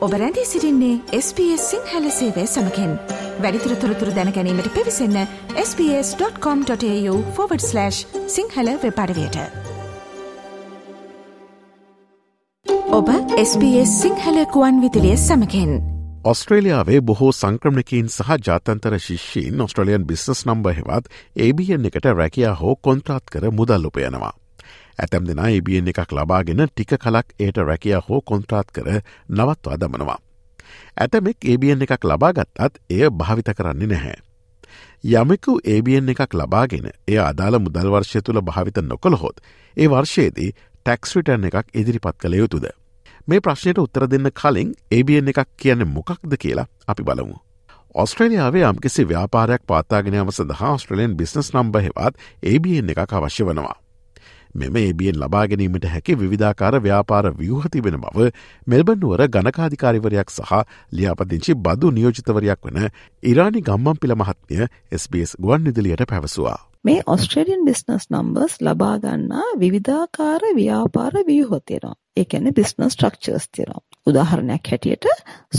ඔබ රැඳී සිරින්නේ SBS සිංහල සේවය සමකෙන්. වැඩිතුර තොරතුර දැනැනීමට පිවිසන්න ps.com.ta/ සිංහල වෙපඩවයට ඔබ SBS සිංහල කුවන් විදිලිය සමකෙන්. ඔස්ට්‍රේලියාවේ බොහෝ සංක්‍රමණකින් සහ ජාතන්තර ශිෂ්‍යීන් ඔස්ට්‍රලියන් බිස්නස් නම්බ හෙවත් ABN එකට රැකයා හෝ කොන්ත්‍රාත් කර මුදල් උපයනවා. ඇතැම් දෙනා ABN එකක් ලබාගෙන ටික කලක් ඒට රැකිය හෝ කොන්ත්‍රාත් කර නවත්වා දමනවා. ඇතමෙක් ABN එකක් ලබාගත්තත් එය භාවිත කරන්නේ නැහැ. යමෙකු ABN එකක් ලබාගෙන එය අදාළ මුදල් වර්ෂය තුළ භාවිත නොකළහොත් ඒ වර්ෂයේදී ටැක්ස්විටන් එකක් ඉදිරිපත් කළ යුතුද. මේ ප්‍රශ්නයට උත්තර දෙන්න කලින් ABN එකක් කියන්න මොකක්ද කියලා අපි බලමු. ඔස්ට්‍රේලියාවේ යම්කිසි ව්‍යාපාරයක් පාතාගෙනයම සඳහා ස්ට්‍රලෙන් බිස්නස් නම්බ හෙවත් ABN එකක් අවශ්‍ය වනවා. මෙම ඒබියෙන් ලබාගැනීමට හැකි විධාකාර ව්‍යාපාර ව්‍යූහ තිබෙන බව මෙල්බන්නුවර ගණකාධිකාරිවරයක් සහ ලියාපදිංචි බදු නියෝජිතවරයක් වන ඉරානි ගම්මන් පිළ මහත්මය SBS ගුවන් නිදිලියට පැවසවා. මේ ඔස්ට්‍රේලියන් බිස්නස් නම්බර්ස් ලබාගන්නා විවිධාකාර ව්‍යාපාර ව්‍යූහතියෙනවා. ඒ කියන්නේ බිස්නස් ස්ට්‍රක්චර්ස් තියෙනවා. උදාහරණයක් හැටියට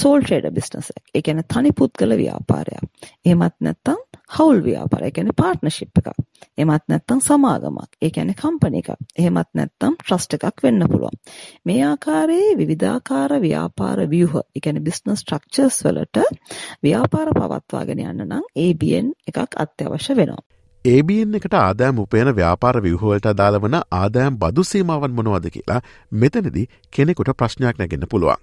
සෝල් ට්‍රේඩර් බිස්නස් එක. ඒ කියන්නේ තනි පුද්ගල ව්‍යාපාරයක්. එහෙමත් නැත්නම් හවුල් ව්‍යාපාරය. ඒ කියන්නේ පාර්ට්නර්ෂිප් එකක්. එහෙමත් නැත්නම් සමාගමක්. ඒ කියන්නේ කම්පැනි එකක්. එහෙමත් නැත්නම් ට්‍රස්ට් එකක් වෙන්න පුළුවන්. මේ ආකාරයේ විවිධාකාර ව්‍යාපාර ව්‍යුහ, ඒ කියන්නේ බිස්නස් ස්ට්‍රක්චර්ස් වලට ව්‍යාපාර පවත්වාගෙන යන්න නම් ABN එකක් අත්‍යවශ්‍ය වෙනවා. ABN එකට ආදෑම් උපයන ව්‍යාපාර විහුවලට අදාළ වන ආදෑම් බදු සීමාවන් මොනවද කියලා මෙතනදි කෙනෙකුට ප්‍රශ්නයක් නැගෙන්න්න පුළුවන්.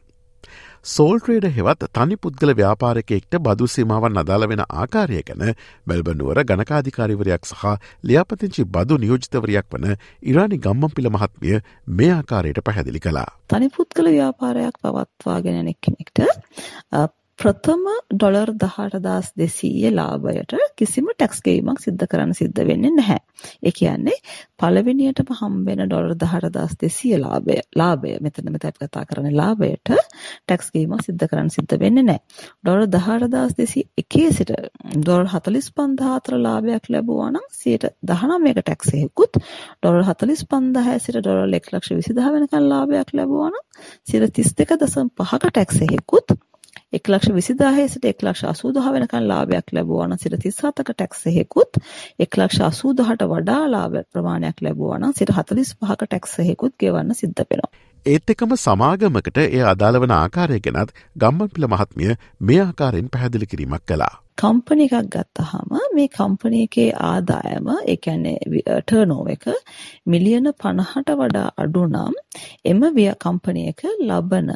සෝල්ට්‍රේඩ හෙවත් තනි පුද්ගල ව්‍යාපාරකෙක්ට බදු සීමාවන් අදාළ වෙන ආකාරය ගැන මෙල්බනුවර ගණකාධිකාරිවරයක් සහ ලියාපතිංචි බදු නියෝජිතවරයක් වන ඉරානි ගම්මම් පිළ මහත්මිය මේ ආකාරයට පැහැදිලි කලා. තනි පුද්ගල ව්‍යාපාරයක් පවත්වාගෙන එනෙක් කෙනෙක්ට ප්‍රථම ඩොලර් 18200 ලාභයට කිසිම ටැක්ස් ගෙවීමක් සිද්ධ කරන්න සිද්ධ වෙන්නේ නැහැ. ඒ කියන්නේ පළවෙනියටම හම්බ වෙන ඩොලර් 18200 ලාභය ලාභය මෙතන මෙතන අපි කතා කරන්නේ ලාභයට ටැක්ස් ගෙවීමක් සිද්ධ කරන්න සිද්ධ වෙන්නේ නැහැ. ඩොලර් 18201 සිට ඩොලර් 45000 අතර ලාභයක් ලැබුවා නම් 19ක ටැක්ස් එකකුත් ඩොලර් 45000 සිට ඩොලර් 120000 වෙනකන් ලාභයක් ලැබුවා නම් 32.5ක ටැක්ස් එකකුත් එක් ලක්ෂ විසිදාහේ සිට එක් ලක්ෂ අසූදහ වෙනකන් ලාභයක් ලැබුවා නම් සිට 37ක ටැක්ස් එහෙකුත් එක් ලක්ෂ 80ට වඩා ලාභ ප්‍රමාණයක් ලැබුවා නම් සිට 45ක ටැක්ස් එහෙකුත් ගෙවන්න සිද්ධ වෙනවා. ඒත් එකම සමාගමකට ඒ අදාළ වන ආකාරය ගැනත් ගම්මන්පිල මහත්මිය මේ ආකාරයෙන් පැහැදිලි කිරීමක් කළා. කම්පනි එකක් ගත්තාම මේ කම්පනි එකේ ආදායම ඒ කියන්නේ ටර්නෝවර් එක මිලියන 50ට වඩා අඩු නම් එම කම්පනි එක ලබන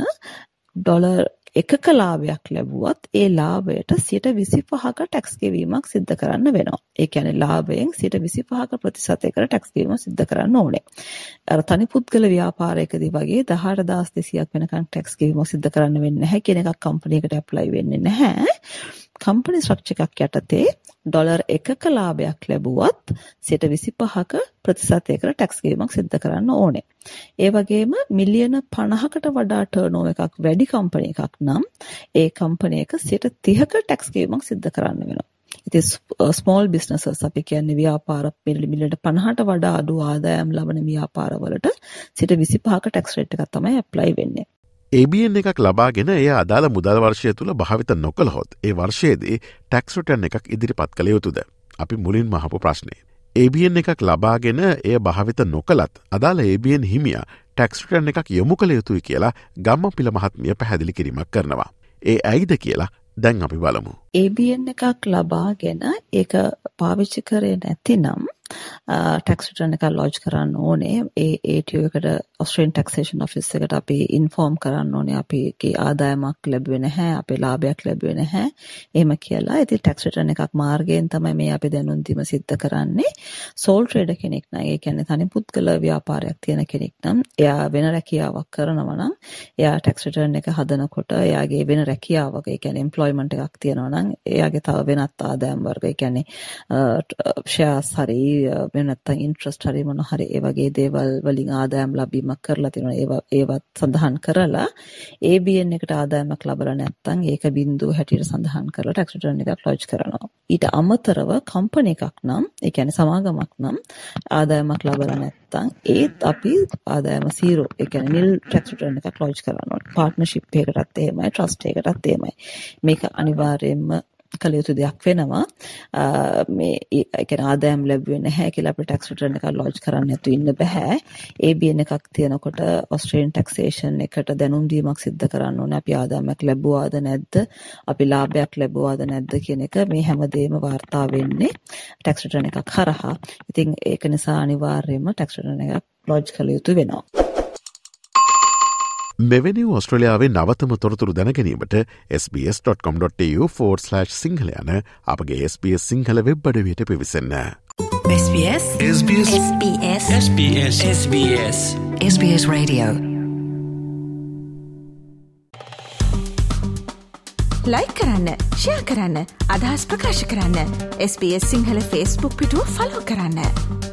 ඩොලර් එකක ලාභයක් ලැබුවත් ඒ ලාභයට 25ක ටැක්ස් ගෙවීමක් සිද්ධ කරන්න වෙනවා. ඒ කියන්නේ ලාභයෙන් 25ක ප්‍රතිශතයකට ටැක්ස් ගෙවීම සිද්ධ කරන්න ඕනේ. අර තනි පුද්ගල ව්‍යාපාරයකදී වගේ 18200ක් වෙනකන් ටැක්ස් ගෙවීම සිද්ධ කරන්න වෙන්නේ නැහැ කියන එකක් කම්පැනි එකට ඇප්ලයි වෙන්නේ නැහැ. කම්පැනි ස්ට්‍රක්චර් එකක් යටතේ ඩොලර් එකක ලාභයක් ලැබුවත් 25ක ප්‍රතිශතයකට ටැක්ස් ගෙවීමක් සිද්ධ කරන්න ඕනේ. ඒ වගේම මිලියන 50කට වඩා ටර්නෝවර් එකක් වැඩි කම්පැනි එකක් නම් ඒ කම්පැනි එක 30ක ටැක්ස් ගෙවීමක් සිද්ධ කරන්න වෙනවා. ඉතින් ස්මෝල් බිස්නසස් අපි කියන්නේ ව්‍යාපාර මිලියන 50ට වඩා අඩු ආදායම් ලබන ව්‍යාපාරවලට 25ක ටැක්ස් රේට් එකක් තමයි ඇප්ලයි වෙන්නේ. ABN එකක් ලබාගෙන එය අදාළ මුදල් වර්ෂය තුළ භාවිත නොකළහොත් ඒ වර්ෂයේදී ටැක්ස්රටන් එකක් ඉදිරිපත් කළ යුතුද. අපි මුලින් මහපු ප්‍රශ්නය. ABN එකක් ලබාගෙන එය භාවිත නොකලත් අදාළ ABN හිමිය ටැක්ස්ටන් එකක් යොමු කළ යුතුයි කියලා ගම්ම පිළ මහත්මිය පැහැදිලි කිරීමක් කරනවා. ඒ ඇයිද කියලා දැන් අපි බලමු. ABN එකක් ලබාගෙන ඒක පාවිච්චි කරේ නැතිනම් ටැක්ස් රිටර්න් එකක් ලොජ් කරන්න ඕනේ. ඒ ATO එකට ඔස්ට්‍රේලියන් ටැක්සේෂන් ඔෆිස් එකට අපි ඉන්ෆෝම් කරන්න ඕනේ අපිගේ ආදායමක් ලැබුවේ නැහැ, අපේ ලාභයක් ලැබුවේ නැහැ. එහෙම කියලා. ඉතින් ටැක්ස් රිටර්න් එකක් මාර්ගයෙන් තමයි මේ අපි දැනුම් දීම සිද්ධ කරන්නේ. සෝල් ට්‍රේඩර් කෙනෙක් නම් ඒ කියන්නේ තනි පුද්ගල ව්‍යාපාරයක් තියෙන කෙනෙක් නම් එයා වෙන රැකියාවක් කරනවා නම් එයා ටැක්ස් රිටර්න් එක හදනකොට එයාගේ වෙන රැකියාවක ඒ කියන්නේ එම්ප්ලොයිමන්ට් එකක් තියෙනවා නම් එයාගේ තව වෙනත් ආදායම් වර්ග ඒ කියන්නේ ෂෙයාර්ස් හරි වෙන නැත්නම් ඉන්ට්‍රස්ට් හරි මොන හරි ඒ වගේ දේවල් වලින් ආදායම් ලැබීමක් කරලා තියෙනවා ඒවා ඒවත් සඳහන් කරලා ABN එකට ආදායමක් ලැබලා නැත්නම් ඒක බිඳුව හැටියට සඳහන් කරලා ටැක්ස් රිටර්න් එකක් ලොජ් කරනවා ඊට අමතරව කම්පැනි එකක් නම් ඒ කියන්නේ සමාගමක් නම් ආදායමක් ලැබලා නැත්නම් නැත්තම් ඒත් අපි ආදායම සීරෝ ඒ කියන්නේ නිල් ටැක්ස් රිටර්න් එකක් ලොන්ච් කරන්න ඕනේ. පාර්ට්නර්ෂිප් එකකටත් එහෙමයි, ට්‍රස්ට් එකකටත් එහෙමයි. මේක අනිවාර්යයෙන්ම කළ යුතු දෙයක් වෙනවා. මේ ඒ කියන්නේ ආදායම් ලැබුවේ නැහැ කියලා අපිට ටැක්ස් රිටර්න් එකක් ලොන්ච් කරන්න නැතු ඉන්න බෑ. ABN එකක් තියෙනකොට ඔස්ට්‍රේලියන් ටැක්සේෂන් එකට දැනුම් දීමක් සිද්ධ කරන්න ඕනේ. අපි ආදායමක් ලැබුවාද නැද්ද? අපි ලාභයක් ලැබුවාද නැද්ද කියන එක මේ හැමදේම වාර්තා වෙන්නේ ටැක්ස් රිටර්න් එකක් හරහා. ඉතින් ඒක නිසා අනිවාර්යයෙන්ම ටැක්ස් රිටර්න් එකක් ලොන්ච් කළ යුතු වෙනවා. මෙවැනි ඔස්ට්‍රලියාවේ නවතම තොරතුරු දැනගැනීමට SBS.com.tu4/ සිංහල යන අපගේ SBS සිංහල වෙබ් අඩවියට පිවිසන්න. SBS? SBS. SBS. SBS. SBS. SBS Radio. Like කරන්න ෂයා කරන්න අදහස් ප්‍රකාශ කරන්න. SBS සිංහල ෆස්බුක් පිටුව ෆලෝ කරන්න.